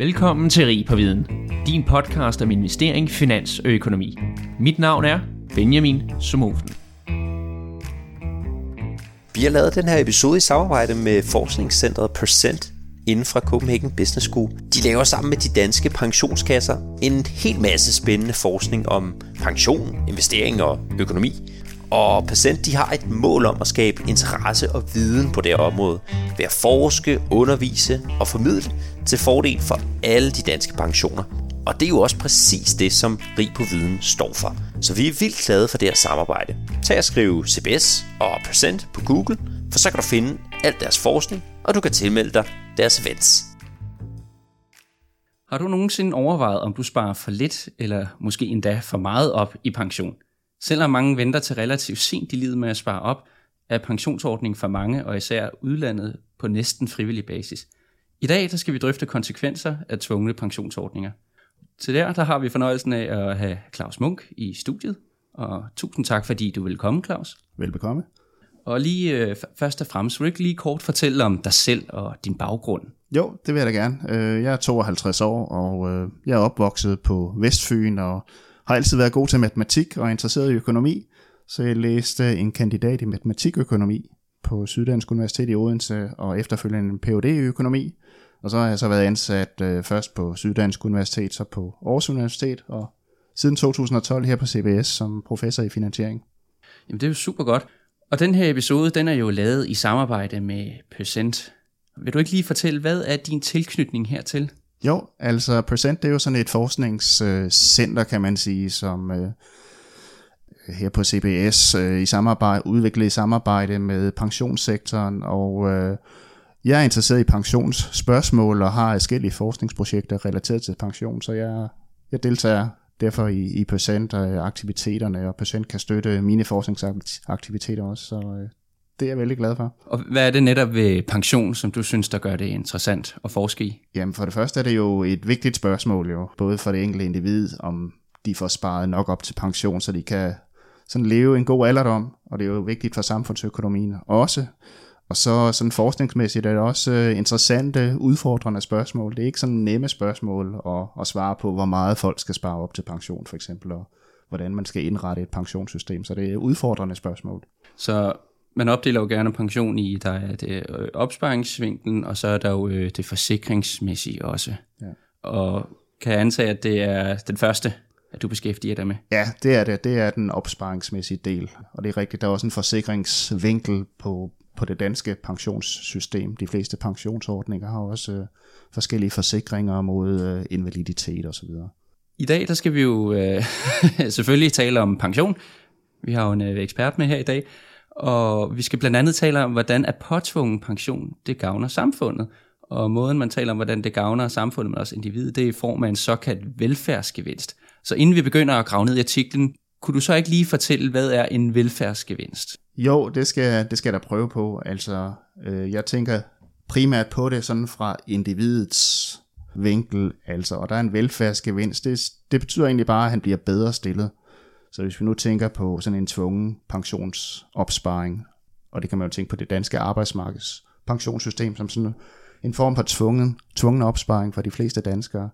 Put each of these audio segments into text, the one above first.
Velkommen til Rig på Viden, din podcast om investering, finans og økonomi. Mit navn er Benjamin Somofen. Vi har lavet den her episode i samarbejde med forskningscentret Percent inden fra Copenhagen Business School. De laver sammen med de danske pensionskasser en hel masse spændende forskning om pension, investering og økonomi. Og Percent de har et mål om at skabe interesse og viden på det her område ved at forske, undervise og formidle til fordel for alle de danske pensioner. Og det er jo også præcis det, som Rig på Viden står for. Så vi er vildt glade for det her samarbejde. Tag og skriv CBS og Percent på Google, for så kan du finde alt deres forskning, og du kan tilmelde dig deres events. Har du nogensinde overvejet, om du sparer for lidt, eller måske endda for meget op i pension? Selvom mange venter til relativt sent i livet med at spare op, er pensionsordningen for mange, og især udlandet, på næsten frivillig basis. I dag der skal vi drøfte konsekvenser af tvungne pensionsordninger. Til der, der har vi fornøjelsen af at have Claus Munk i studiet, og tusind tak, fordi du vil komme, Claus. Velbekomme. Og lige øh, først og fremmest, vil du ikke lige kort fortælle om dig selv og din baggrund? Jo, det vil jeg da gerne. Øh, jeg er 52 år, og øh, jeg er opvokset på Vestfyn, og har altid været god til matematik og interesseret i økonomi, så jeg læste en kandidat i matematikøkonomi på Syddansk Universitet i Odense, og efterfølgende en Ph.D. i økonomi. Og så har jeg så været ansat øh, først på Syddansk Universitet, så på Aarhus Universitet, og siden 2012 her på CBS som professor i finansiering. Jamen det er jo super godt. Og den her episode, den er jo lavet i samarbejde med Percent. Vil du ikke lige fortælle, hvad er din tilknytning hertil? Jo, altså Percent det er jo sådan et forskningscenter, kan man sige, som øh, her på CBS øh, i samarbejde, udviklet i samarbejde med pensionssektoren, og øh, jeg er interesseret i pensionsspørgsmål og har forskellige forskningsprojekter relateret til pension, så jeg, jeg deltager derfor i, i Percent og øh, aktiviteterne, og Percent kan støtte mine forskningsaktiviteter også, så øh, det er jeg veldig glad for. Og hvad er det netop ved pension, som du synes, der gør det interessant at forske i? Jamen for det første er det jo et vigtigt spørgsmål jo, både for det enkelte individ, om de får sparet nok op til pension, så de kan sådan leve en god alderdom, og det er jo vigtigt for samfundsøkonomien også. Og så sådan forskningsmæssigt er det også øh, interessante, udfordrende spørgsmål. Det er ikke sådan nemme spørgsmål at, at svare på, hvor meget folk skal spare op til pension for eksempel, og hvordan man skal indrette et pensionssystem. Så det er udfordrende spørgsmål. Så man opdeler jo gerne pension i, der er det øh, opsparingsvinklen, og så er der jo øh, det forsikringsmæssige også. Ja. Og kan jeg antage, at det er den første, at du beskæftiger dig med? Ja, det er det. Det er den opsparingsmæssige del. Og det er rigtigt, der er også en forsikringsvinkel på, på det danske pensionssystem. De fleste pensionsordninger har også øh, forskellige forsikringer mod øh, invaliditet osv. I dag der skal vi jo øh, selvfølgelig tale om pension. Vi har jo en øh, ekspert med her i dag, og vi skal blandt andet tale om, hvordan at påtvungen pension det gavner samfundet. Og måden man taler om, hvordan det gavner samfundet, men også individet, det er i form af en såkaldt velfærdsgevinst. Så inden vi begynder at grave ned i artiklen, kunne du så ikke lige fortælle, hvad er en velfærdsgevinst? Jo, det skal, det skal jeg da prøve på. Altså, øh, jeg tænker primært på det sådan fra individets vinkel, altså, og der er en velfærdsgevinst. Det, det betyder egentlig bare, at han bliver bedre stillet. Så hvis vi nu tænker på sådan en tvungen pensionsopsparing, og det kan man jo tænke på det danske arbejdsmarkeds pensionssystem som sådan en form for tvungen, tvungen opsparing for de fleste danskere.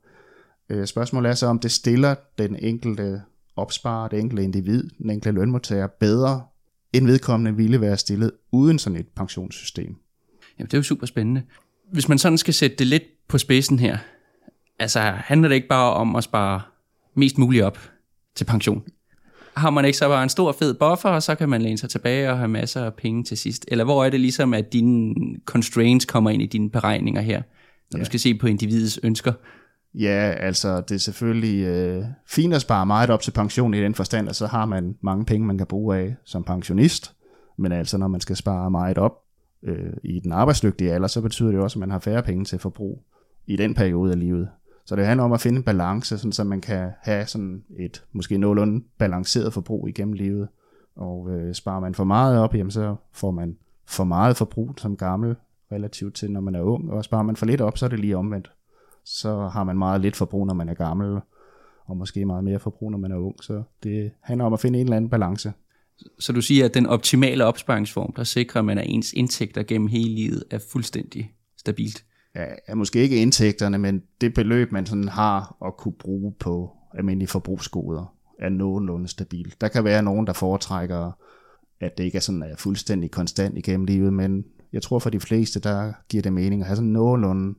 Øh, spørgsmålet er så, om det stiller den enkelte opsparer, det enkelte individ, den enkelte lønmodtager bedre, end vedkommende ville være stillet uden sådan et pensionssystem. Jamen, det er jo super spændende. Hvis man sådan skal sætte det lidt på spidsen her, altså handler det ikke bare om at spare mest muligt op til pension? Har man ikke så bare en stor fed buffer, og så kan man læne sig tilbage og have masser af penge til sidst? Eller hvor er det ligesom, at dine constraints kommer ind i dine beregninger her, når ja. du skal se på individets ønsker? Ja, altså det er selvfølgelig øh, fint at spare meget op til pension i den forstand, at så har man mange penge, man kan bruge af som pensionist. Men altså når man skal spare meget op øh, i den arbejdsdygtige alder, så betyder det også, at man har færre penge til forbrug i den periode af livet. Så det handler om at finde en balance, sådan, så man kan have sådan et måske nogenlunde balanceret forbrug igennem livet. Og øh, sparer man for meget op, jamen, så får man for meget forbrug som gammel relativt til, når man er ung. Og sparer man for lidt op, så er det lige omvendt. Så har man meget lidt forbrug, når man er gammel, og måske meget mere forbrug, når man er ung. Så det handler om at finde en eller anden balance. Så du siger, at den optimale opsparingsform, der sikrer, at man er ens indtægter gennem hele livet, er fuldstændig stabilt? Er, er måske ikke indtægterne, men det beløb, man sådan har at kunne bruge på almindelige forbrugsgoder, er nogenlunde stabil. Der kan være nogen, der foretrækker, at det ikke er sådan er fuldstændig konstant igennem livet, men jeg tror for de fleste, der giver det mening at have sådan nogenlunde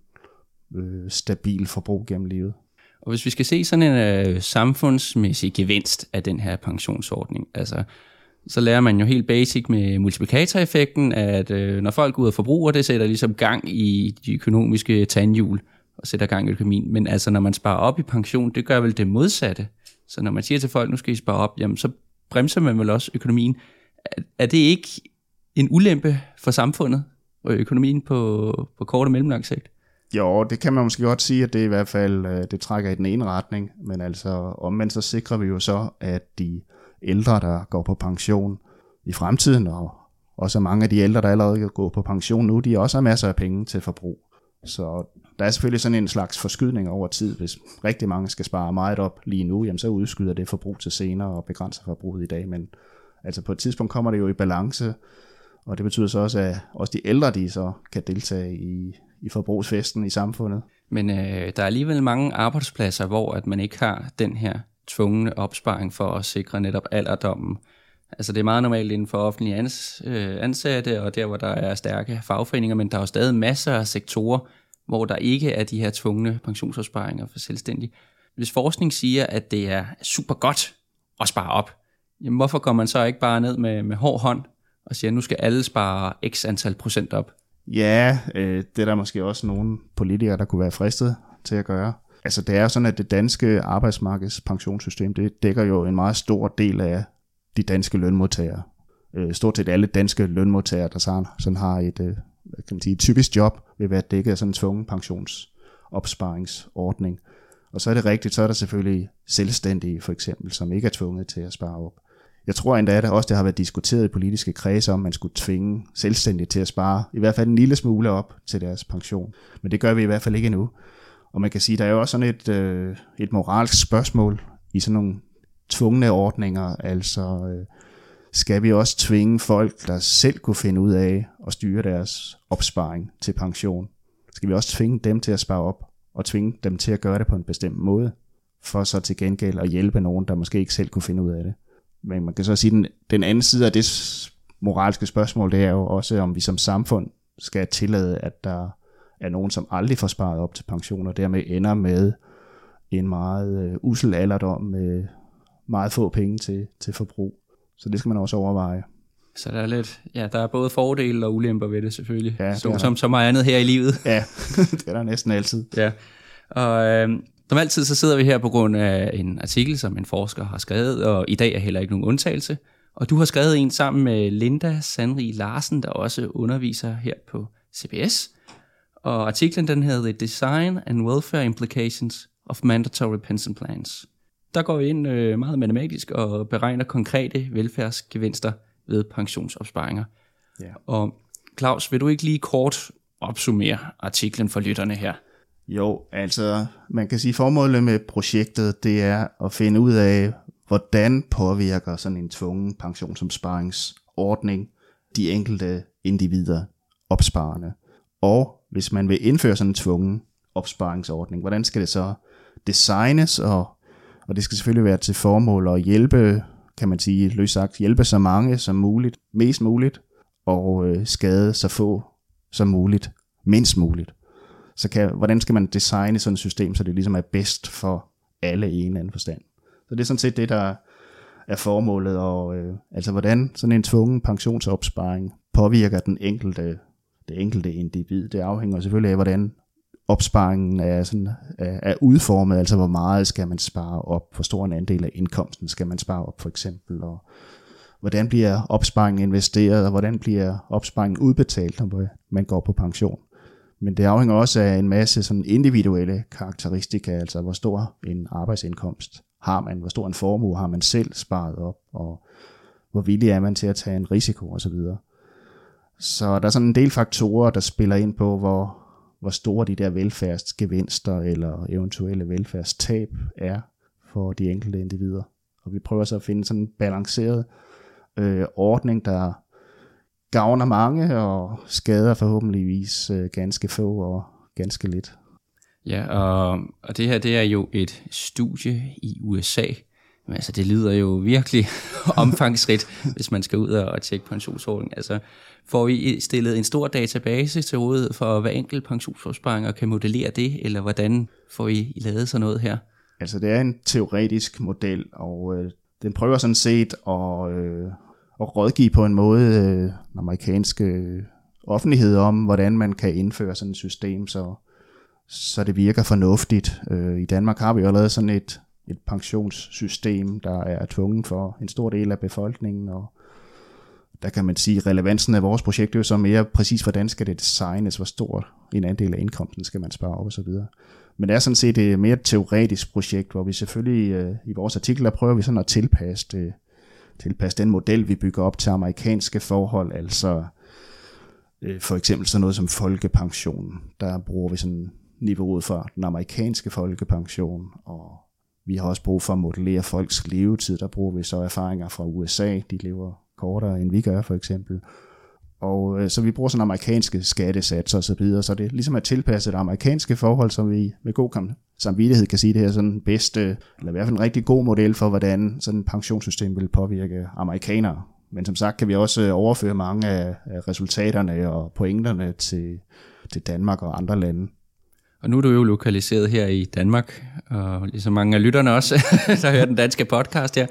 øh, stabil forbrug gennem livet. Og hvis vi skal se sådan en øh, samfundsmæssig gevinst af den her pensionsordning, altså så lærer man jo helt basic med multiplikatoreffekten, at øh, når folk går ud og forbruger, det sætter ligesom gang i de økonomiske tandhjul og sætter gang i økonomien. Men altså når man sparer op i pension, det gør vel det modsatte. Så når man siger til folk, nu skal I spare op, jamen så bremser man vel også økonomien. Er, er det ikke en ulempe for samfundet og økonomien på, på kort og mellemlang sigt? Jo, det kan man måske godt sige, at det i hvert fald øh, det trækker i den ene retning, men altså omvendt så sikrer vi jo så, at de ældre, der går på pension i fremtiden, og også mange af de ældre, der allerede går på pension nu, de også har masser af penge til forbrug. Så der er selvfølgelig sådan en slags forskydning over tid. Hvis rigtig mange skal spare meget op lige nu, jamen så udskyder det forbrug til senere og begrænser forbruget i dag. Men altså på et tidspunkt kommer det jo i balance, og det betyder så også, at også de ældre, de så kan deltage i, i forbrugsfesten i samfundet. Men øh, der er alligevel mange arbejdspladser, hvor at man ikke har den her tvungne opsparing for at sikre netop alderdommen. Altså det er meget normalt inden for offentlige ans, øh, ansatte, og der hvor der er stærke fagforeninger, men der er jo stadig masser af sektorer, hvor der ikke er de her tvungne pensionsopsparinger for selvstændige. Hvis forskning siger, at det er super godt at spare op, jamen hvorfor går man så ikke bare ned med, med hård hånd og siger, at nu skal alle spare x antal procent op? Ja, øh, det er der måske også nogle politikere, der kunne være fristet til at gøre. Altså det er sådan, at det danske arbejdsmarkeds pensionssystem, det dækker jo en meget stor del af de danske lønmodtagere. Øh, stort set alle danske lønmodtagere, der sådan, sådan har et, øh, hvad kan man sige, et typisk job, vil være dækket af sådan en tvungen pensionsopsparingsordning. Og så er det rigtigt, så er der selvfølgelig selvstændige for eksempel, som ikke er tvunget til at spare op. Jeg tror endda, at det også det har været diskuteret i politiske kredse, om man skulle tvinge selvstændige til at spare i hvert fald en lille smule op til deres pension. Men det gør vi i hvert fald ikke endnu. Og man kan sige, der er jo også sådan et, øh, et moralsk spørgsmål i sådan nogle tvungne ordninger. Altså, øh, skal vi også tvinge folk, der selv kunne finde ud af at styre deres opsparing til pension? Skal vi også tvinge dem til at spare op, og tvinge dem til at gøre det på en bestemt måde, for så til gengæld at hjælpe nogen, der måske ikke selv kunne finde ud af det? Men man kan så sige, at den, den anden side af det moralske spørgsmål, det er jo også, om vi som samfund skal tillade, at der er nogen, som aldrig får sparet op til pension, og dermed ender med en meget øh, usel alderdom med meget få penge til, til forbrug. Så det skal man også overveje. Så der er lidt, ja, der er både fordele og ulemper ved det selvfølgelig, ja, det som, som så meget andet her i livet. Ja, det er der næsten altid. Ja, og øh, som altid så sidder vi her på grund af en artikel, som en forsker har skrevet, og i dag er heller ikke nogen undtagelse. Og du har skrevet en sammen med Linda Sandri Larsen, der også underviser her på CBS. Og artiklen den hedder The Design and Welfare Implications of Mandatory Pension Plans. Der går vi ind øh, meget matematisk og beregner konkrete velfærdsgevinster ved pensionsopsparinger. Ja. Og Claus, vil du ikke lige kort opsummere artiklen for lytterne her? Jo, altså man kan sige, formålet med projektet, det er at finde ud af, hvordan påvirker sådan en tvungen pensionsopsparingsordning de enkelte individer, opsparende. Og hvis man vil indføre sådan en tvungen opsparingsordning, hvordan skal det så designes, og, og det skal selvfølgelig være til formål at hjælpe, kan man sige, løs sagt, hjælpe så mange som muligt, mest muligt, og øh, skade så få som muligt, mindst muligt. Så kan, hvordan skal man designe sådan et system, så det ligesom er bedst for alle i en eller anden forstand. Så det er sådan set det, der er formålet, og øh, altså hvordan sådan en tvungen pensionsopsparing påvirker den enkelte det enkelte individ. Det afhænger selvfølgelig af, hvordan opsparingen er, sådan, er, er udformet, altså hvor meget skal man spare op, hvor stor en andel af indkomsten skal man spare op for eksempel, og hvordan bliver opsparingen investeret, og hvordan bliver opsparingen udbetalt, når man går på pension. Men det afhænger også af en masse sådan individuelle karakteristika, altså hvor stor en arbejdsindkomst har man, hvor stor en formue har man selv sparet op, og hvor villig er man til at tage en risiko? Osv. Så der er sådan en del faktorer, der spiller ind på, hvor, hvor store de der velfærdsgevinster eller eventuelle velfærdstab er for de enkelte individer. Og vi prøver så at finde sådan en balanceret øh, ordning, der gavner mange og skader forhåbentligvis øh, ganske få og ganske lidt. Ja, og, og det her det er jo et studie i USA. Men altså, det lyder jo virkelig omfangsrigt, hvis man skal ud og tjekke pensionsordningen. Altså, får vi stillet en stor database til rådighed for hver enkelt pensionsopsparing og kan modellere det, eller hvordan får I lavet sådan noget her? Altså, det er en teoretisk model, og øh, den prøver sådan set at, øh, at rådgive på en måde øh, den amerikanske offentlighed om, hvordan man kan indføre sådan et system, så, så det virker fornuftigt. Øh, I Danmark har vi jo allerede sådan et, et pensionssystem, der er tvunget for en stor del af befolkningen, og der kan man sige, at relevansen af vores projekt er jo så mere præcis, hvordan skal det designes, hvor stor en andel af indkomsten skal man spare op og så videre. Men det er sådan set et mere teoretisk projekt, hvor vi selvfølgelig øh, i vores artikel, prøver vi sådan at tilpasse, det, tilpasse den model, vi bygger op til amerikanske forhold, altså øh, for eksempel sådan noget som folkepension. Der bruger vi sådan niveauet for den amerikanske folkepension, og vi har også brug for at modellere folks levetid. Der bruger vi så erfaringer fra USA. De lever kortere, end vi gør for eksempel. Og øh, så vi bruger sådan amerikanske skattesatser og så videre, så det ligesom er ligesom at tilpasse det amerikanske forhold, som vi med god samvittighed kan sige, det her sådan den bedste, eller i hvert fald en rigtig god model for, hvordan sådan et pensionssystem vil påvirke amerikanere. Men som sagt kan vi også øh, overføre mange af, af resultaterne og pointerne til, til Danmark og andre lande. Og nu er du jo lokaliseret her i Danmark, og ligesom mange af lytterne også, der hører den danske podcast her.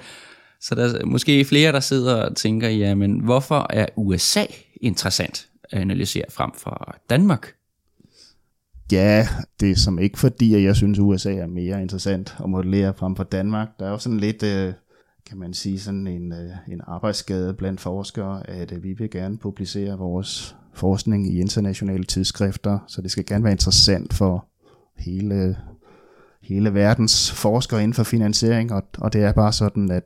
Så der er måske flere, der sidder og tænker, jamen hvorfor er USA interessant at analysere frem for Danmark? Ja, det er som ikke fordi, at jeg synes, at USA er mere interessant at modellere frem for Danmark. Der er jo sådan lidt, øh, kan man sige, sådan en, øh, en arbejdsskade blandt forskere, at øh, vi vil gerne publicere vores forskning i internationale tidsskrifter, så det skal gerne være interessant for hele, hele verdens forskere inden for finansiering, og, og det er bare sådan, at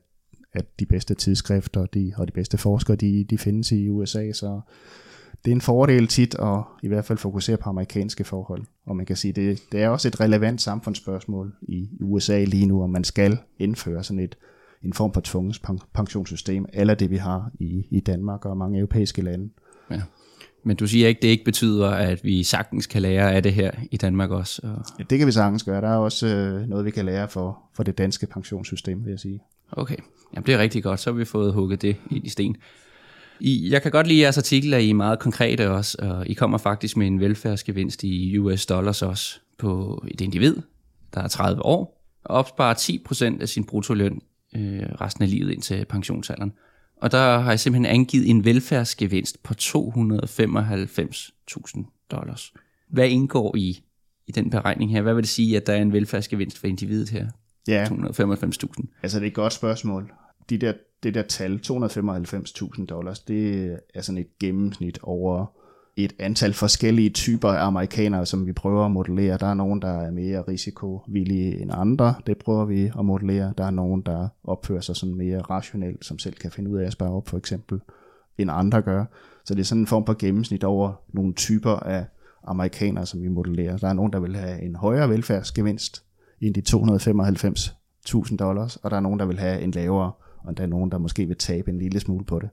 at de bedste tidsskrifter de, og de bedste forskere, de, de findes i USA, så det er en fordel tit at i hvert fald fokusere på amerikanske forhold. Og man kan sige, det, det er også et relevant samfundsspørgsmål i USA lige nu, om man skal indføre sådan et en form for tvungens pensionssystem, eller det vi har i, i Danmark og mange europæiske lande. Ja. Men du siger ikke, det ikke betyder, at vi sagtens kan lære af det her i Danmark også? Og... Ja, det kan vi sagtens gøre. Der er også øh, noget, vi kan lære for, for det danske pensionssystem, vil jeg sige. Okay, Jamen, det er rigtig godt. Så har vi fået hugget det i sten. I, jeg kan godt lide jeres artikel, at I er meget konkrete også, og I kommer faktisk med en velfærdsgevinst i US dollars også på et individ, der er 30 år, og opsparer 10% af sin bruttoløn øh, resten af livet indtil pensionsalderen. Og der har jeg simpelthen angivet en velfærdsgevinst på 295.000 dollars. Hvad indgår i, i den beregning her? Hvad vil det sige, at der er en velfærdsgevinst for individet her? Ja. 295.000. Altså det er et godt spørgsmål. De der, det der tal, 295.000 dollars, det er sådan et gennemsnit over et antal forskellige typer af amerikanere, som vi prøver at modellere. Der er nogen, der er mere risikovillige end andre. Det prøver vi at modellere. Der er nogen, der opfører sig sådan mere rationelt, som selv kan finde ud af at spare op, for eksempel, end andre gør. Så det er sådan en form for gennemsnit over nogle typer af amerikanere, som vi modellerer. Der er nogen, der vil have en højere velfærdsgevinst, end de 295.000 dollars, og der er nogen, der vil have en lavere, og der er nogen, der måske vil tabe en lille smule på det.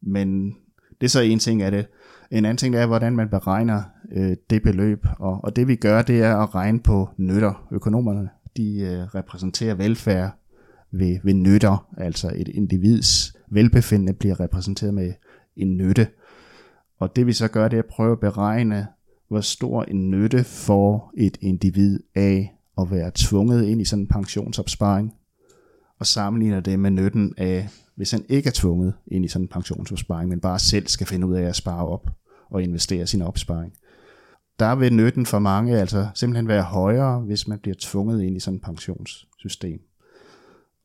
Men det er så en ting af det. En anden ting er, hvordan man beregner øh, det beløb, og, og det vi gør, det er at regne på nytter. Økonomerne, de øh, repræsenterer velfærd ved, ved nytter, altså et individs velbefindende bliver repræsenteret med en nytte. Og det vi så gør, det er at prøve at beregne, hvor stor en nytte får et individ af at være tvunget ind i sådan en pensionsopsparing, og sammenligner det med nytten af, hvis han ikke er tvunget ind i sådan en pensionsopsparing, men bare selv skal finde ud af at spare op og investere sin opsparing. Der vil nytten for mange altså simpelthen være højere, hvis man bliver tvunget ind i sådan et pensionssystem.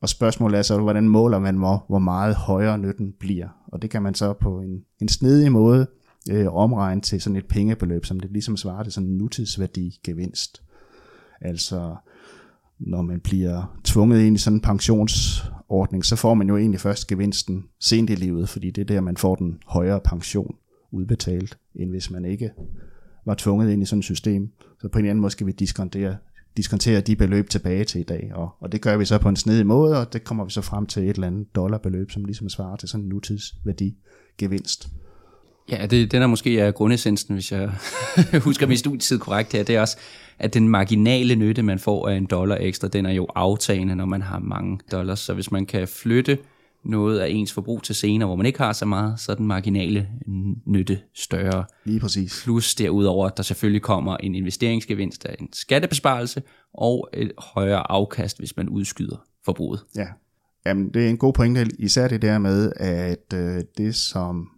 Og spørgsmålet er så, hvordan måler man, hvor, hvor meget højere nytten bliver? Og det kan man så på en, en snedig måde øh, omregne til sådan et pengebeløb, som det ligesom svarer til sådan en nutidsværdigevinst. Altså, når man bliver tvunget ind i sådan en pensions ordning, så får man jo egentlig først gevinsten sent i livet, fordi det er der, man får den højere pension udbetalt, end hvis man ikke var tvunget ind i sådan et system. Så på en anden måde skal vi diskontere, diskontere de beløb tilbage til i dag, og, og det gør vi så på en snedig måde, og det kommer vi så frem til et eller andet dollarbeløb, som ligesom svarer til sådan en nutidsværdi gevinst. Ja, det, den er måske er grundessensen, hvis jeg husker min studietid korrekt her, det er også, at den marginale nytte, man får af en dollar ekstra, den er jo aftagende, når man har mange dollars. Så hvis man kan flytte noget af ens forbrug til senere, hvor man ikke har så meget, så er den marginale nytte større. Lige præcis. Plus derudover, at der selvfølgelig kommer en investeringsgevinst af en skattebesparelse og et højere afkast, hvis man udskyder forbruget. Ja, Jamen, det er en god pointe, især det der med, at øh, det som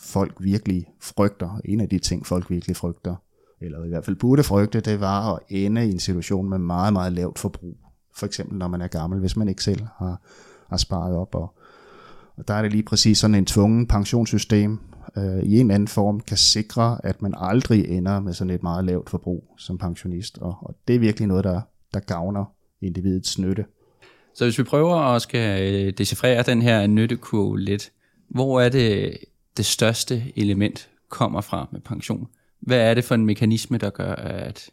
folk virkelig frygter, en af de ting folk virkelig frygter, eller i hvert fald burde frygte, det var at ende i en situation med meget, meget lavt forbrug. For eksempel når man er gammel, hvis man ikke selv har, har sparet op. Og, og der er det lige præcis sådan en tvungen pensionssystem øh, i en eller anden form kan sikre, at man aldrig ender med sådan et meget lavt forbrug som pensionist. Og, og det er virkelig noget, der, der gavner individets nytte. Så hvis vi prøver at skal øh, decifrere den her nyttekurve lidt, hvor er det det største element kommer fra med pension? Hvad er det for en mekanisme, der gør, at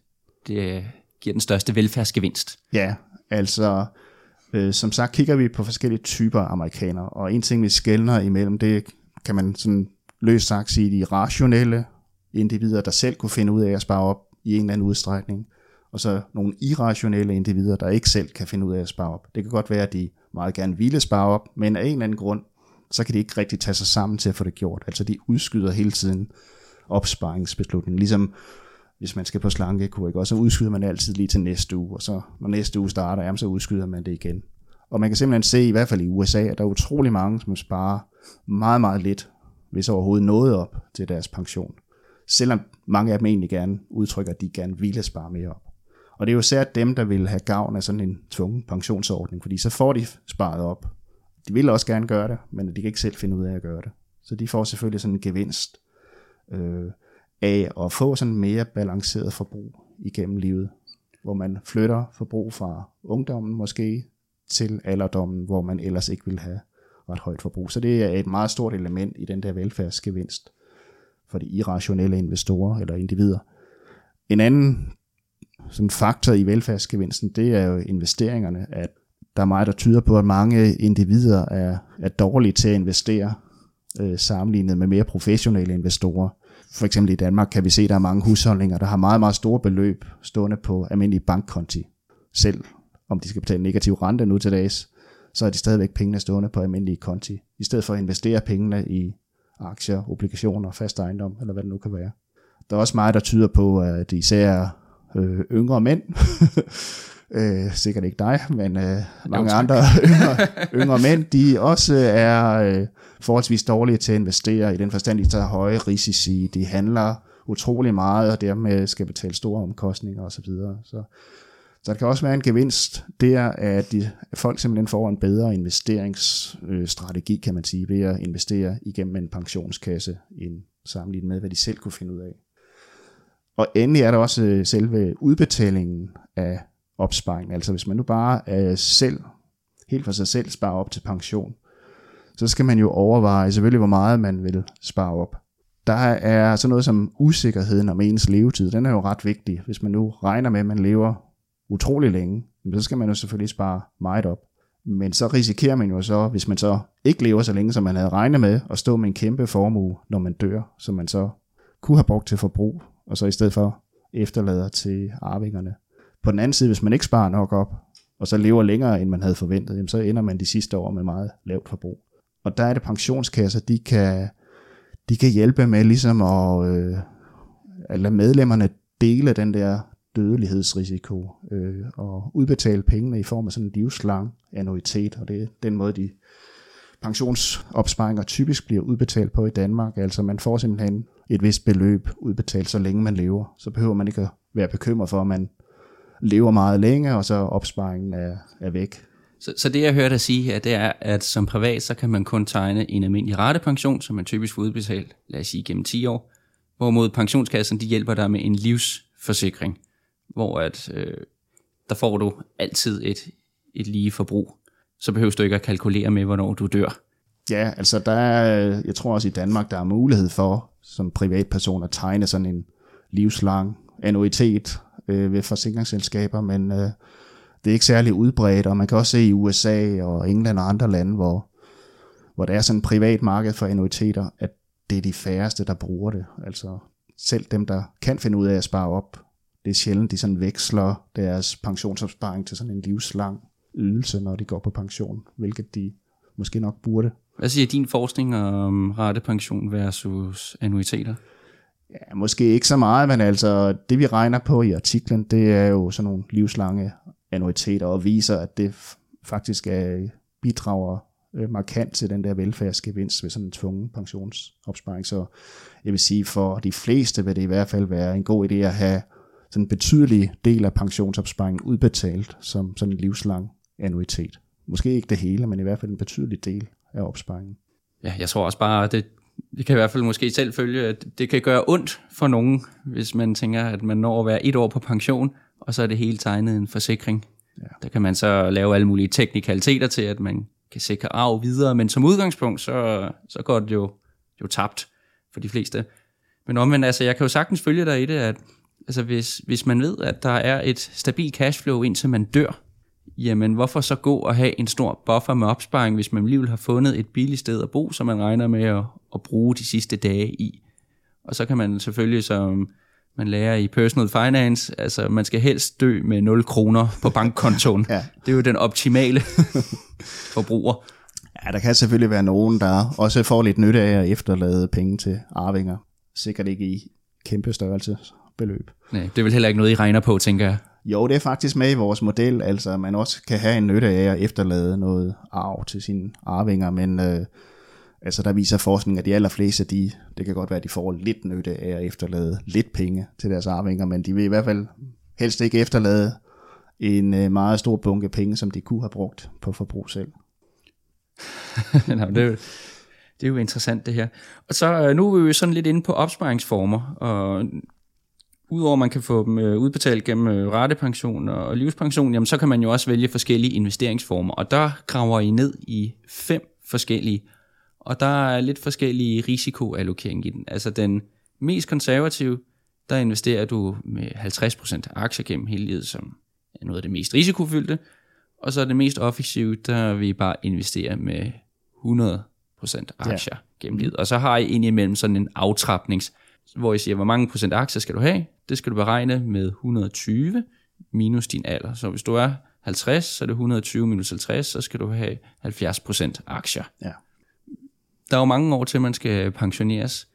det giver den største velfærdsgevinst? Ja, altså øh, som sagt kigger vi på forskellige typer amerikanere, og en ting vi skældner imellem, det kan man sådan løst sagt sige de rationelle individer, der selv kunne finde ud af at spare op i en eller anden udstrækning, og så nogle irrationelle individer, der ikke selv kan finde ud af at spare op. Det kan godt være, at de meget gerne ville spare op, men af en eller anden grund, så kan de ikke rigtig tage sig sammen til at få det gjort. Altså de udskyder hele tiden opsparingsbeslutningen. Ligesom hvis man skal på slankekur, ikke? og så udskyder man altid lige til næste uge, og så når næste uge starter, jamen, så udskyder man det igen. Og man kan simpelthen se, i hvert fald i USA, at der er utrolig mange, som sparer meget, meget lidt, hvis overhovedet noget op til deres pension. Selvom mange af dem egentlig gerne udtrykker, at de gerne ville spare mere op. Og det er jo særligt dem, der vil have gavn af sådan en tvungen pensionsordning, fordi så får de sparet op. De vil også gerne gøre det, men de kan ikke selv finde ud af at gøre det. Så de får selvfølgelig sådan en gevinst øh, af at få sådan mere balanceret forbrug igennem livet, hvor man flytter forbrug fra ungdommen måske til alderdommen, hvor man ellers ikke ville have ret højt forbrug. Så det er et meget stort element i den der velfærdsgevinst for de irrationelle investorer eller individer. En anden sådan faktor i velfærdsgevinsten, det er jo investeringerne, at der er meget, der tyder på, at mange individer er, er dårlige til at investere, øh, sammenlignet med mere professionelle investorer. For eksempel i Danmark kan vi se, at der er mange husholdninger, der har meget, meget store beløb stående på almindelige bankkonti. Selv om de skal betale negativ rente nu til dags, så er de stadigvæk pengene stående på almindelige konti, i stedet for at investere pengene i aktier, obligationer, fast ejendom, eller hvad det nu kan være. Der er også meget, der tyder på, at især øh, yngre mænd, øh, sikkert ikke dig, men øh, mange andre yngre, yngre mænd, de også er øh, forholdsvis dårlige til at investere i den forstand, de tager høje risici, de handler utrolig meget, og dermed skal betale store omkostninger osv. Så, så så der kan også være en gevinst der, at de, at folk simpelthen får en bedre investeringsstrategi, kan man sige, ved at investere igennem en pensionskasse, end sammenlignet med, hvad de selv kunne finde ud af. Og endelig er der også øh, selve udbetalingen af opsparing. Altså hvis man nu bare øh, selv, helt for sig selv sparer op til pension, så skal man jo overveje selvfølgelig, hvor meget man vil spare op. Der er sådan noget som usikkerheden om ens levetid. Den er jo ret vigtig. Hvis man nu regner med, at man lever utrolig længe, så skal man jo selvfølgelig spare meget op. Men så risikerer man jo så, hvis man så ikke lever så længe, som man havde regnet med, at stå med en kæmpe formue, når man dør, som man så kunne have brugt til forbrug, og så i stedet for efterlader til arvingerne. På den anden side, hvis man ikke sparer nok op, og så lever længere, end man havde forventet, jamen så ender man de sidste år med meget lavt forbrug. Og der er det pensionskasser, de kan, de kan hjælpe med ligesom at, øh, at lade medlemmerne dele den der dødelighedsrisiko øh, og udbetale pengene i form af sådan en livslang annuitet, og det er den måde, de pensionsopsparinger typisk bliver udbetalt på i Danmark. Altså man får simpelthen et vist beløb udbetalt, så længe man lever. Så behøver man ikke at være bekymret for, at man lever meget længe, og så opsparingen er, er væk. Så, så det jeg hørte dig sige her, det er, at som privat, så kan man kun tegne en almindelig ratepension, som man typisk får udbetalt, lad os sige, gennem 10 år, hvorimod pensionskassen, de hjælper dig med en livsforsikring, hvor at, øh, der får du altid et, et lige forbrug. Så behøver du ikke at kalkulere med, hvornår du dør. Ja, altså der er, jeg tror også i Danmark, der er mulighed for som privatperson at tegne sådan en livslang annuitet øh, ved forsikringsselskaber, men øh, det er ikke særlig udbredt, og man kan også se i USA og England og andre lande, hvor, hvor der er sådan en privat marked for annuiteter, at det er de færreste, der bruger det. Altså selv dem, der kan finde ud af at spare op, det er sjældent, de sådan veksler deres pensionsopsparing til sådan en livslang ydelse, når de går på pension, hvilket de måske nok burde. Hvad siger din forskning om ratepension versus annuiteter? Ja, måske ikke så meget, men altså det vi regner på i artiklen, det er jo sådan nogle livslange annuiteter og viser, at det faktisk er, bidrager øh, markant til den der velfærdsgevinst ved sådan en tvungen pensionsopsparing. Så jeg vil sige, for de fleste vil det i hvert fald være en god idé at have sådan en betydelig del af pensionsopsparingen udbetalt som sådan en livslang annuitet. Måske ikke det hele, men i hvert fald en betydelig del af opsparingen. Ja, jeg tror også bare, at det, det kan i hvert fald måske selv følge, at det kan gøre ondt for nogen, hvis man tænker, at man når at være et år på pension, og så er det hele tegnet en forsikring. Ja. Der kan man så lave alle mulige teknikaliteter til, at man kan sikre arv videre, men som udgangspunkt, så, så går det jo, jo tabt for de fleste. Men omvendt, altså, jeg kan jo sagtens følge dig i det, at altså, hvis, hvis man ved, at der er et stabilt cashflow, indtil man dør, jamen hvorfor så gå og have en stor buffer med opsparing, hvis man alligevel har fundet et billigt sted at bo, som man regner med at, at bruge de sidste dage i. Og så kan man selvfølgelig, som man lærer i personal finance, altså man skal helst dø med 0 kroner på bankkontoen. ja. Det er jo den optimale forbruger. Ja, der kan selvfølgelig være nogen, der også får lidt nytte af at efterlade penge til arvinger. Sikkert ikke i kæmpe størrelse beløb. Nej, det er vel heller ikke noget, I regner på, tænker jeg. Jo, det er faktisk med i vores model, altså at man også kan have en nytte af at efterlade noget arv til sine arvinger, men øh, altså der viser forskning, at de allerfleste, de, det kan godt være, at de får lidt nytte af at efterlade lidt penge til deres arvinger, men de vil i hvert fald helst ikke efterlade en øh, meget stor bunke penge, som de kunne have brugt på forbrug selv. Nå, det, er jo, det er jo interessant det her. Og så øh, nu er vi sådan lidt inde på opsparingsformer, og udover at man kan få dem øh, udbetalt gennem øh, ratepension og livspension, jamen så kan man jo også vælge forskellige investeringsformer, og der graver I ned i fem forskellige, og der er lidt forskellige risikoallokering i den. Altså den mest konservative, der investerer du med 50% aktier gennem hele livet, som er noget af det mest risikofyldte, og så er det mest offensive, der vil I bare investere med 100% aktier ja. gennem livet. Og så har I indimellem sådan en aftrapnings, hvor I siger, hvor mange procent aktier skal du have? Det skal du beregne med 120 minus din alder. Så hvis du er 50, så er det 120 minus 50, så skal du have 70 procent aktier. Ja. Der er jo mange år til, man skal pensioneres,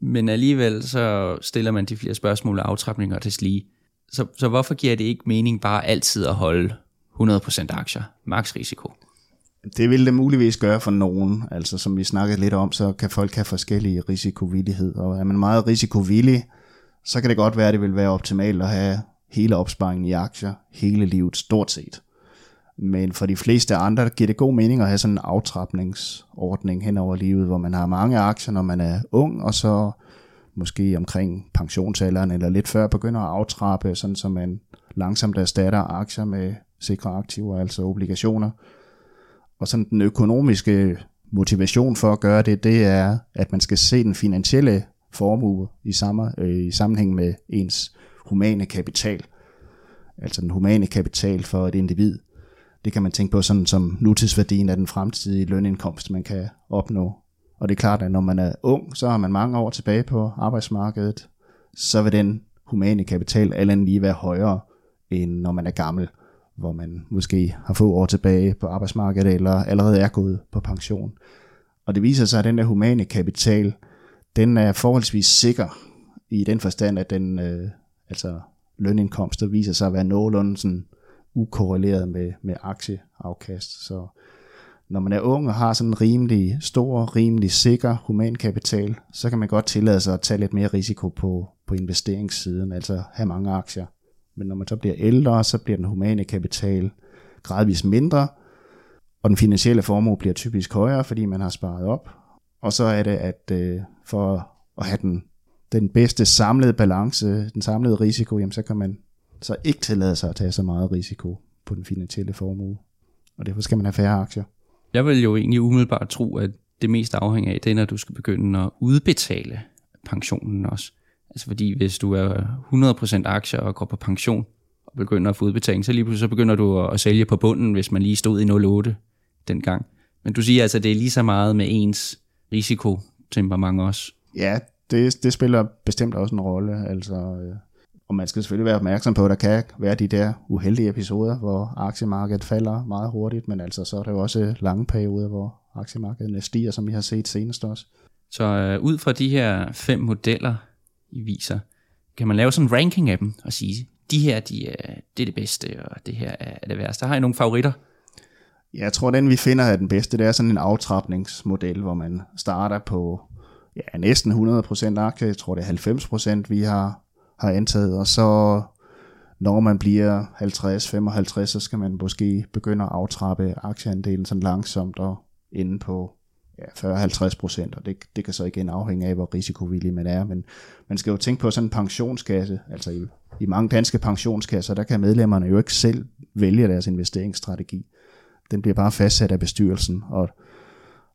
men alligevel så stiller man de flere spørgsmål og aftrapninger til lige. Så, så hvorfor giver det ikke mening bare altid at holde 100% aktier, maks risiko? Det vil det muligvis gøre for nogen. Altså som vi snakkede lidt om, så kan folk have forskellige risikovillighed. Og er man meget risikovillig, så kan det godt være, at det vil være optimalt at have hele opsparingen i aktier hele livet stort set. Men for de fleste andre giver det god mening at have sådan en aftrapningsordning hen over livet, hvor man har mange aktier, når man er ung, og så måske omkring pensionsalderen eller lidt før begynder at aftrappe, sådan så man langsomt erstatter aktier med sikre aktiver, altså obligationer. Og sådan den økonomiske motivation for at gøre det, det er, at man skal se den finansielle formue i, samme, øh, i sammenhæng med ens humane kapital. Altså den humane kapital for et individ. Det kan man tænke på sådan som nutidsværdien af den fremtidige lønindkomst, man kan opnå. Og det er klart, at når man er ung, så har man mange år tilbage på arbejdsmarkedet, så vil den humane kapital alene lige være højere, end når man er gammel, hvor man måske har få år tilbage på arbejdsmarkedet, eller allerede er gået på pension. Og det viser sig, at den der humane kapital, den er forholdsvis sikker i den forstand, at den øh, altså lønindkomster viser sig at være nogenlunde sådan ukorreleret med, med aktieafkast. Så når man er ung og har sådan en rimelig stor, rimelig sikker humankapital, så kan man godt tillade sig at tage lidt mere risiko på, på investeringssiden, altså have mange aktier. Men når man så bliver ældre, så bliver den humane kapital gradvist mindre, og den finansielle formue bliver typisk højere, fordi man har sparet op. Og så er det, at øh, for at have den, den bedste samlede balance, den samlede risiko, jamen så kan man så ikke tillade sig at tage så meget risiko på den finansielle formue. Og derfor skal man have færre aktier. Jeg vil jo egentlig umiddelbart tro, at det mest afhænger af, det er, når du skal begynde at udbetale pensionen også. Altså fordi hvis du er 100% aktier og går på pension og begynder at få udbetaling, så lige pludselig så begynder du at sælge på bunden, hvis man lige stod i 08 dengang. Men du siger altså, at det er lige så meget med ens risiko temperament også. Ja, det, det spiller bestemt også en rolle. Altså, øh, og man skal selvfølgelig være opmærksom på, at der kan være de der uheldige episoder, hvor aktiemarkedet falder meget hurtigt, men altså så er der jo også lange perioder, hvor aktiemarkedet stiger, som vi har set senest også. Så øh, ud fra de her fem modeller, viser, kan man lave sådan en ranking af dem og sige, de her, de er, det er det bedste, og det her er det værste. Har I nogle favoritter? Ja, jeg tror, den vi finder er den bedste, det er sådan en aftrapningsmodel, hvor man starter på ja, næsten 100% aktie. Jeg tror, det er 90% vi har, har antaget, og så når man bliver 50-55, så skal man måske begynde at aftrappe aktieandelen sådan langsomt og inde på ja, 40-50 procent, og det, det kan så igen afhænge af, hvor risikovillig man er. Men man skal jo tænke på sådan en pensionskasse, altså i, i mange danske pensionskasser, der kan medlemmerne jo ikke selv vælge deres investeringsstrategi. Den bliver bare fastsat af bestyrelsen, og,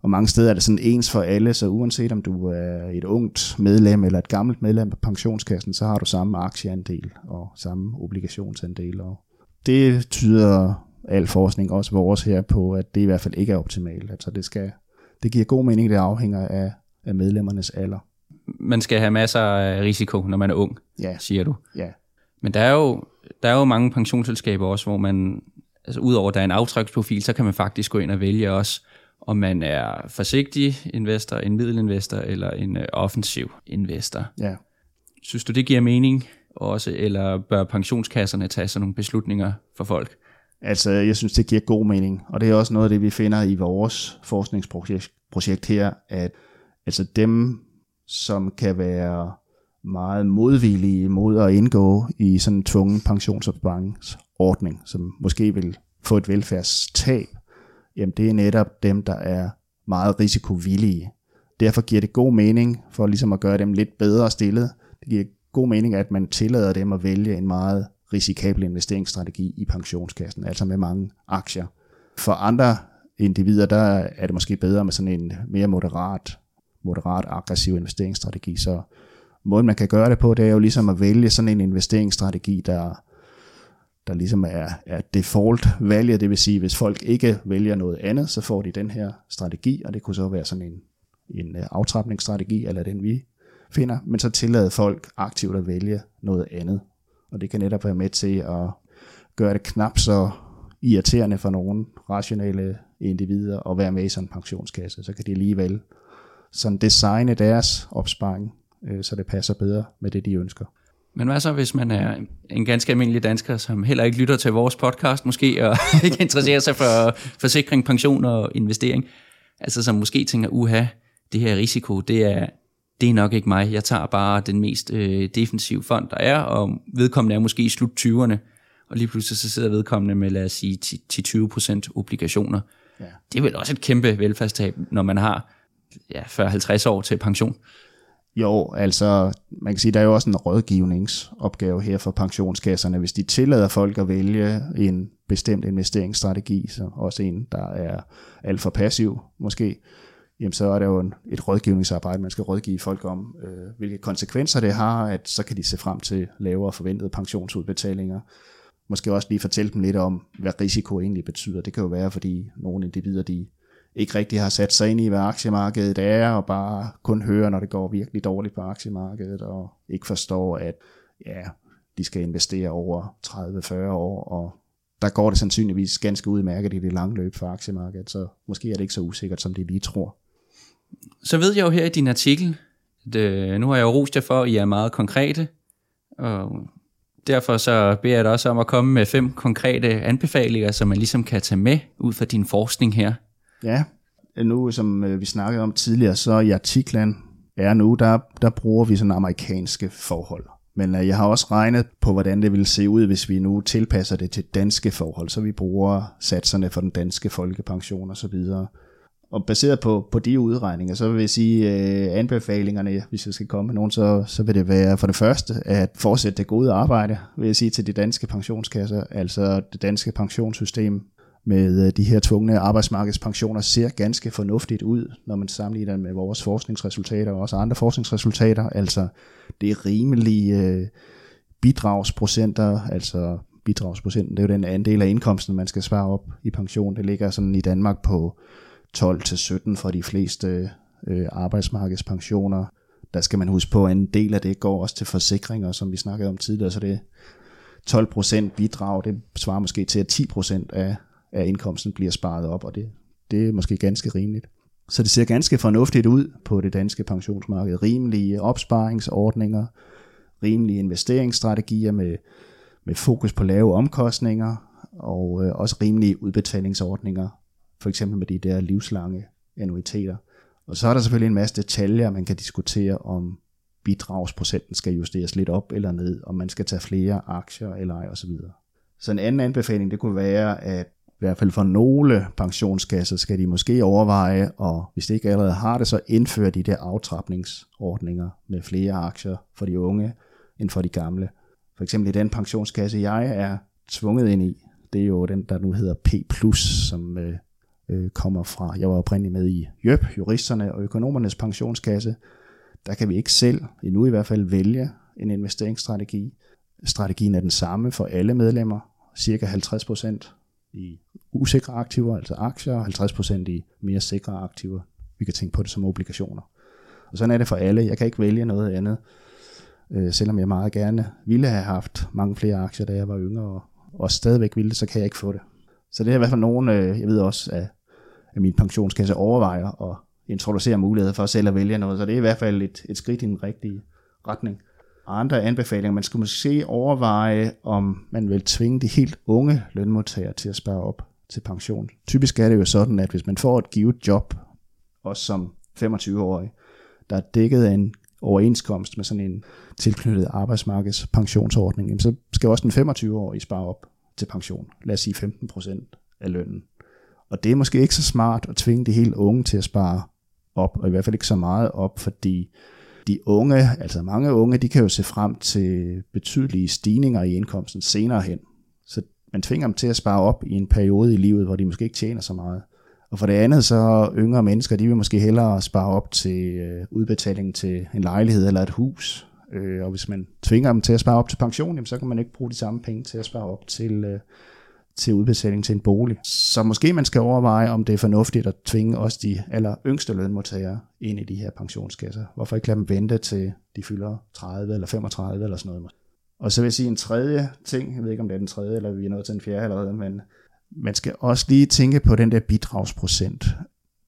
og mange steder er det sådan ens for alle, så uanset om du er et ungt medlem eller et gammelt medlem af pensionskassen, så har du samme aktieandel og samme obligationsandel. Og det tyder al forskning, også vores her, på, at det i hvert fald ikke er optimalt. Altså det skal det giver god mening, det afhænger af, af medlemmernes alder. Man skal have masser af risiko, når man er ung, ja. siger du. Ja. Men der er jo, der er jo mange pensionsselskaber også, hvor man, altså udover at der er en aftryksprofil, så kan man faktisk gå ind og vælge også, om man er forsigtig investor, en middelinvestor eller en uh, offensiv investor. Ja. Synes du, det giver mening også, eller bør pensionskasserne tage sådan nogle beslutninger for folk? Altså, jeg synes, det giver god mening, og det er også noget af det, vi finder i vores forskningsprojekt her, at altså dem, som kan være meget modvillige mod at indgå i sådan en tvungen pensionsopsparingsordning, som måske vil få et velfærdstab, jamen det er netop dem, der er meget risikovillige. Derfor giver det god mening, for ligesom at gøre dem lidt bedre stillet, det giver god mening, at man tillader dem at vælge en meget risikabel investeringsstrategi i pensionskassen, altså med mange aktier. For andre individer, der er det måske bedre med sådan en mere moderat, moderat aggressiv investeringsstrategi. Så måden man kan gøre det på, det er jo ligesom at vælge sådan en investeringsstrategi, der, der ligesom er, er default valget, det vil sige, hvis folk ikke vælger noget andet, så får de den her strategi, og det kunne så være sådan en, en øh, aftrapningsstrategi, eller den vi finder, men så tillade folk aktivt at vælge noget andet og det kan netop være med til at gøre det knap så irriterende for nogle rationelle individer at være med i sådan en pensionskasse. Så kan de alligevel sådan designe deres opsparing, øh, så det passer bedre med det, de ønsker. Men hvad så, hvis man er en ganske almindelig dansker, som heller ikke lytter til vores podcast måske, og ikke interesserer sig for forsikring, pension og investering, altså som måske tænker, uha, det her risiko, det er, det er nok ikke mig. Jeg tager bare den mest øh, defensive fond, der er, og vedkommende er måske i slut 20'erne, og lige pludselig så sidder vedkommende med, lad os sige, 10-20% obligationer. Ja. Det er vel også et kæmpe velfærdstab, når man har ja, 40-50 år til pension. Jo, altså man kan sige, der er jo også en rådgivningsopgave her for pensionskasserne. Hvis de tillader folk at vælge en bestemt investeringsstrategi, så også en, der er alt for passiv måske, jamen så er der jo en, et rådgivningsarbejde, man skal rådgive folk om, øh, hvilke konsekvenser det har, at så kan de se frem til lavere forventede pensionsudbetalinger. Måske også lige fortælle dem lidt om, hvad risiko egentlig betyder. Det kan jo være, fordi nogle individer, de ikke rigtig har sat sig ind i, hvad aktiemarkedet er, og bare kun hører, når det går virkelig dårligt på aktiemarkedet, og ikke forstår, at ja, de skal investere over 30-40 år, og der går det sandsynligvis ganske udmærket i det lange løb for aktiemarkedet, så måske er det ikke så usikkert, som de lige tror så ved jeg jo her i din artikel, at øh, nu har jeg jo rost jer for, at I er meget konkrete, og derfor så beder jeg dig også om at komme med fem konkrete anbefalinger, som man ligesom kan tage med ud fra din forskning her. Ja, nu som øh, vi snakkede om tidligere, så i artiklen er nu, der, der bruger vi sådan amerikanske forhold. Men øh, jeg har også regnet på, hvordan det ville se ud, hvis vi nu tilpasser det til danske forhold, så vi bruger satserne for den danske folkepension og så videre. Og baseret på, på de udregninger, så vil jeg sige, øh, anbefalingerne, hvis jeg skal komme med nogen, så, så vil det være for det første at fortsætte det gode arbejde, vil jeg sige til de danske pensionskasser, altså det danske pensionssystem med øh, de her tvungne arbejdsmarkedspensioner ser ganske fornuftigt ud, når man sammenligner med vores forskningsresultater og også andre forskningsresultater. Altså det er rimelige øh, bidragsprocenter, altså bidragsprocenten, det er jo den andel af indkomsten, man skal spare op i pension. Det ligger sådan i Danmark på 12-17 for de fleste øh, arbejdsmarkedspensioner. Der skal man huske på, at en del af det går også til forsikringer, som vi snakkede om tidligere, så det 12% bidrag, det svarer måske til, at 10% af, af indkomsten bliver sparet op, og det, det er måske ganske rimeligt. Så det ser ganske fornuftigt ud på det danske pensionsmarked. Rimelige opsparingsordninger, rimelige investeringsstrategier med, med fokus på lave omkostninger, og øh, også rimelige udbetalingsordninger, for eksempel med de der livslange annuiteter. Og så er der selvfølgelig en masse detaljer, man kan diskutere om bidragsprocenten skal justeres lidt op eller ned, om man skal tage flere aktier eller ej osv. Så en anden anbefaling, det kunne være, at i hvert fald for nogle pensionskasser skal de måske overveje, og hvis de ikke allerede har det, så indføre de der aftrapningsordninger med flere aktier for de unge end for de gamle. For eksempel i den pensionskasse, jeg er tvunget ind i, det er jo den, der nu hedder P+, som øh, øh, kommer fra, jeg var oprindeligt med i JØP, juristerne og økonomernes pensionskasse, der kan vi ikke selv, endnu i hvert fald, vælge en investeringsstrategi. Strategien er den samme for alle medlemmer, cirka 50% i usikre aktiver, altså aktier, og 50% i mere sikre aktiver. Vi kan tænke på det som obligationer. Og sådan er det for alle. Jeg kan ikke vælge noget andet, øh, selvom jeg meget gerne ville have haft mange flere aktier, da jeg var yngre, og, og stadigvæk ville det, så kan jeg ikke få det. Så det er i hvert fald nogen, øh, jeg ved også, at, at min pensionskasse overvejer at introducere muligheder for selv at vælge noget, så det er i hvert fald et, et skridt i den rigtige retning. Andre anbefalinger, man skulle måske overveje, om man vil tvinge de helt unge lønmodtagere til at spare op til pension. Typisk er det jo sådan, at hvis man får et givet job, også som 25-årig, der er dækket af en overenskomst med sådan en tilknyttet arbejdsmarkedspensionsordning, så skal også den 25-årige spare op til pension. Lad os sige 15% af lønnen. Og det er måske ikke så smart at tvinge de helt unge til at spare op, og i hvert fald ikke så meget op, fordi de unge, altså mange unge, de kan jo se frem til betydelige stigninger i indkomsten senere hen. Så man tvinger dem til at spare op i en periode i livet, hvor de måske ikke tjener så meget. Og for det andet, så yngre mennesker, de vil måske hellere spare op til øh, udbetaling til en lejlighed eller et hus. Øh, og hvis man tvinger dem til at spare op til pension, jamen, så kan man ikke bruge de samme penge til at spare op til, øh, til udbetaling til en bolig. Så måske man skal overveje, om det er fornuftigt at tvinge også de aller yngste lønmodtagere ind i de her pensionskasser. Hvorfor ikke lade dem vente til de fylder 30 eller 35 eller sådan noget. Og så vil jeg sige en tredje ting, jeg ved ikke om det er den tredje, eller vi er nået til den fjerde allerede, men man skal også lige tænke på den der bidragsprocent.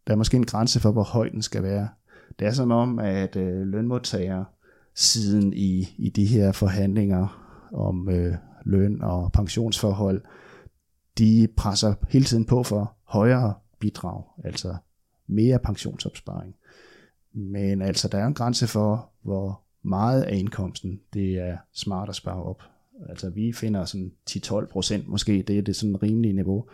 Der er måske en grænse for, hvor høj den skal være. Det er som om, at øh, lønmodtagere siden i, i de her forhandlinger om øh, løn og pensionsforhold, de presser hele tiden på for højere bidrag, altså mere pensionsopsparing. Men altså, der er en grænse for, hvor meget af indkomsten, det er smart at spare op. Altså, vi finder sådan 10-12 procent måske, det er det sådan rimelige niveau.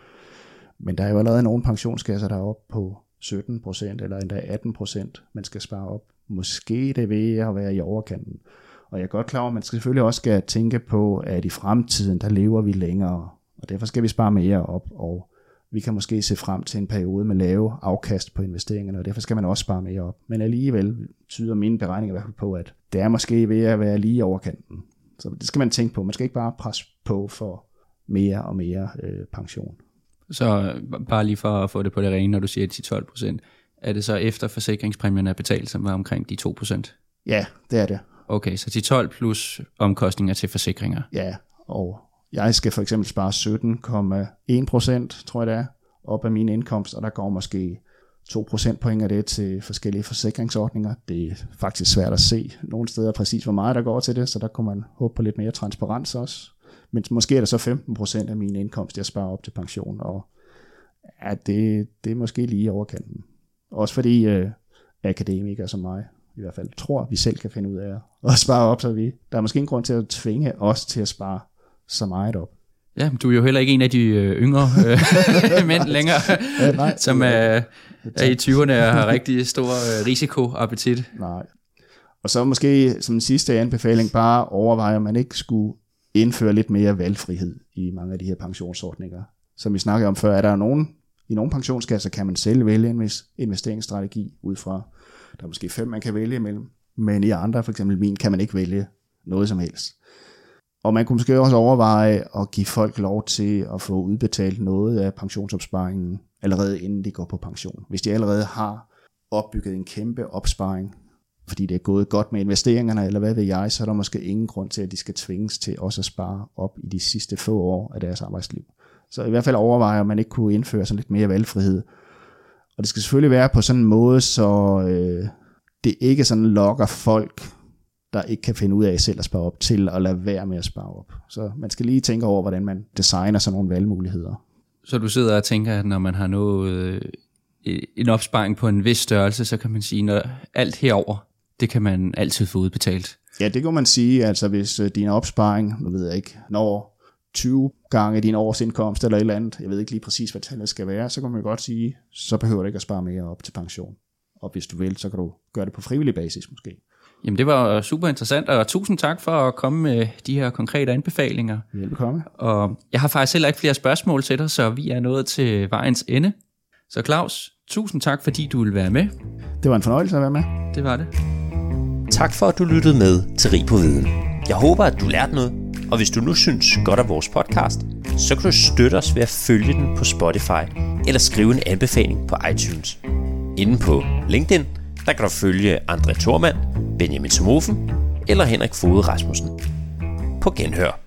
Men der er jo allerede nogle pensionskasser, der er oppe på 17 procent, eller endda 18 procent, man skal spare op. Måske det ved at være i overkanten. Og jeg er godt klar over, at man skal selvfølgelig også skal tænke på, at i fremtiden, der lever vi længere, og derfor skal vi spare mere op, og vi kan måske se frem til en periode med lave afkast på investeringerne, og derfor skal man også spare mere op. Men alligevel tyder mine beregninger i hvert fald på, at det er måske ved at være lige over kanten. Så det skal man tænke på. Man skal ikke bare presse på for mere og mere øh, pension. Så bare lige for at få det på det rene, når du siger 10-12 procent, er det så efter forsikringspræmien er betalt, som var omkring de 2 procent? Ja, det er det. Okay, så 10-12 plus omkostninger til forsikringer? Ja, og jeg skal for eksempel spare 17,1 procent, tror jeg det er, op af min indkomst, og der går måske 2% point af det til forskellige forsikringsordninger. Det er faktisk svært at se nogle steder præcis, hvor meget der går til det, så der kunne man håbe på lidt mere transparens også. Men måske er der så 15 procent af min indkomst, jeg sparer op til pension, og ja, det, det er måske lige overkanten. Også fordi øh, akademikere som mig i hvert fald tror, vi selv kan finde ud af at spare op, så vi, der er måske ingen grund til at tvinge os til at spare så meget op. Ja, du er jo heller ikke en af de øh, yngre øh, mænd længere, ja, nej, som er, er i 20'erne og har rigtig stor øh, risikoappetit. Nej. Og så måske som en sidste anbefaling bare overveje, om man ikke skulle indføre lidt mere valgfrihed i mange af de her pensionsordninger. Som vi snakkede om før, er der nogen, i nogle pensionskasser kan man selv vælge en investeringsstrategi ud fra, der er måske fem, man kan vælge imellem, men i andre, for eksempel min, kan man ikke vælge noget som helst. Og man kunne måske også overveje at give folk lov til at få udbetalt noget af pensionsopsparingen allerede inden de går på pension. Hvis de allerede har opbygget en kæmpe opsparing, fordi det er gået godt med investeringerne, eller hvad ved jeg, så er der måske ingen grund til, at de skal tvinges til også at spare op i de sidste få år af deres arbejdsliv. Så i hvert fald overvejer, om man ikke kunne indføre sådan lidt mere valgfrihed. Og det skal selvfølgelig være på sådan en måde, så øh, det ikke sådan lokker folk, der ikke kan finde ud af selv at spare op, til at lade være med at spare op. Så man skal lige tænke over, hvordan man designer sådan nogle valgmuligheder. Så du sidder og tænker, at når man har nået øh, en opsparing på en vis størrelse, så kan man sige, at alt herover, det kan man altid få udbetalt. Ja, det kan man sige. Altså hvis øh, din opsparing, nu ved jeg ikke, når 20 gange din årsindkomst eller et eller andet, jeg ved ikke lige præcis, hvad tallet skal være, så kan man godt sige, så behøver du ikke at spare mere op til pension. Og hvis du vil, så kan du gøre det på frivillig basis måske. Jamen det var super interessant, og tusind tak for at komme med de her konkrete anbefalinger. Velbekomme. Og jeg har faktisk heller ikke flere spørgsmål til dig, så vi er nået til vejens ende. Så Claus, tusind tak, fordi du vil være med. Det var en fornøjelse at være med. Det var det. Tak for, at du lyttede med til Rig på Viden. Jeg håber, at du lærte noget, og hvis du nu synes godt af vores podcast, så kan du støtte os ved at følge den på Spotify eller skrive en anbefaling på iTunes. Inden på LinkedIn, der kan du følge André Thormand, Benjamin Somofen eller Henrik Fode Rasmussen. På genhør.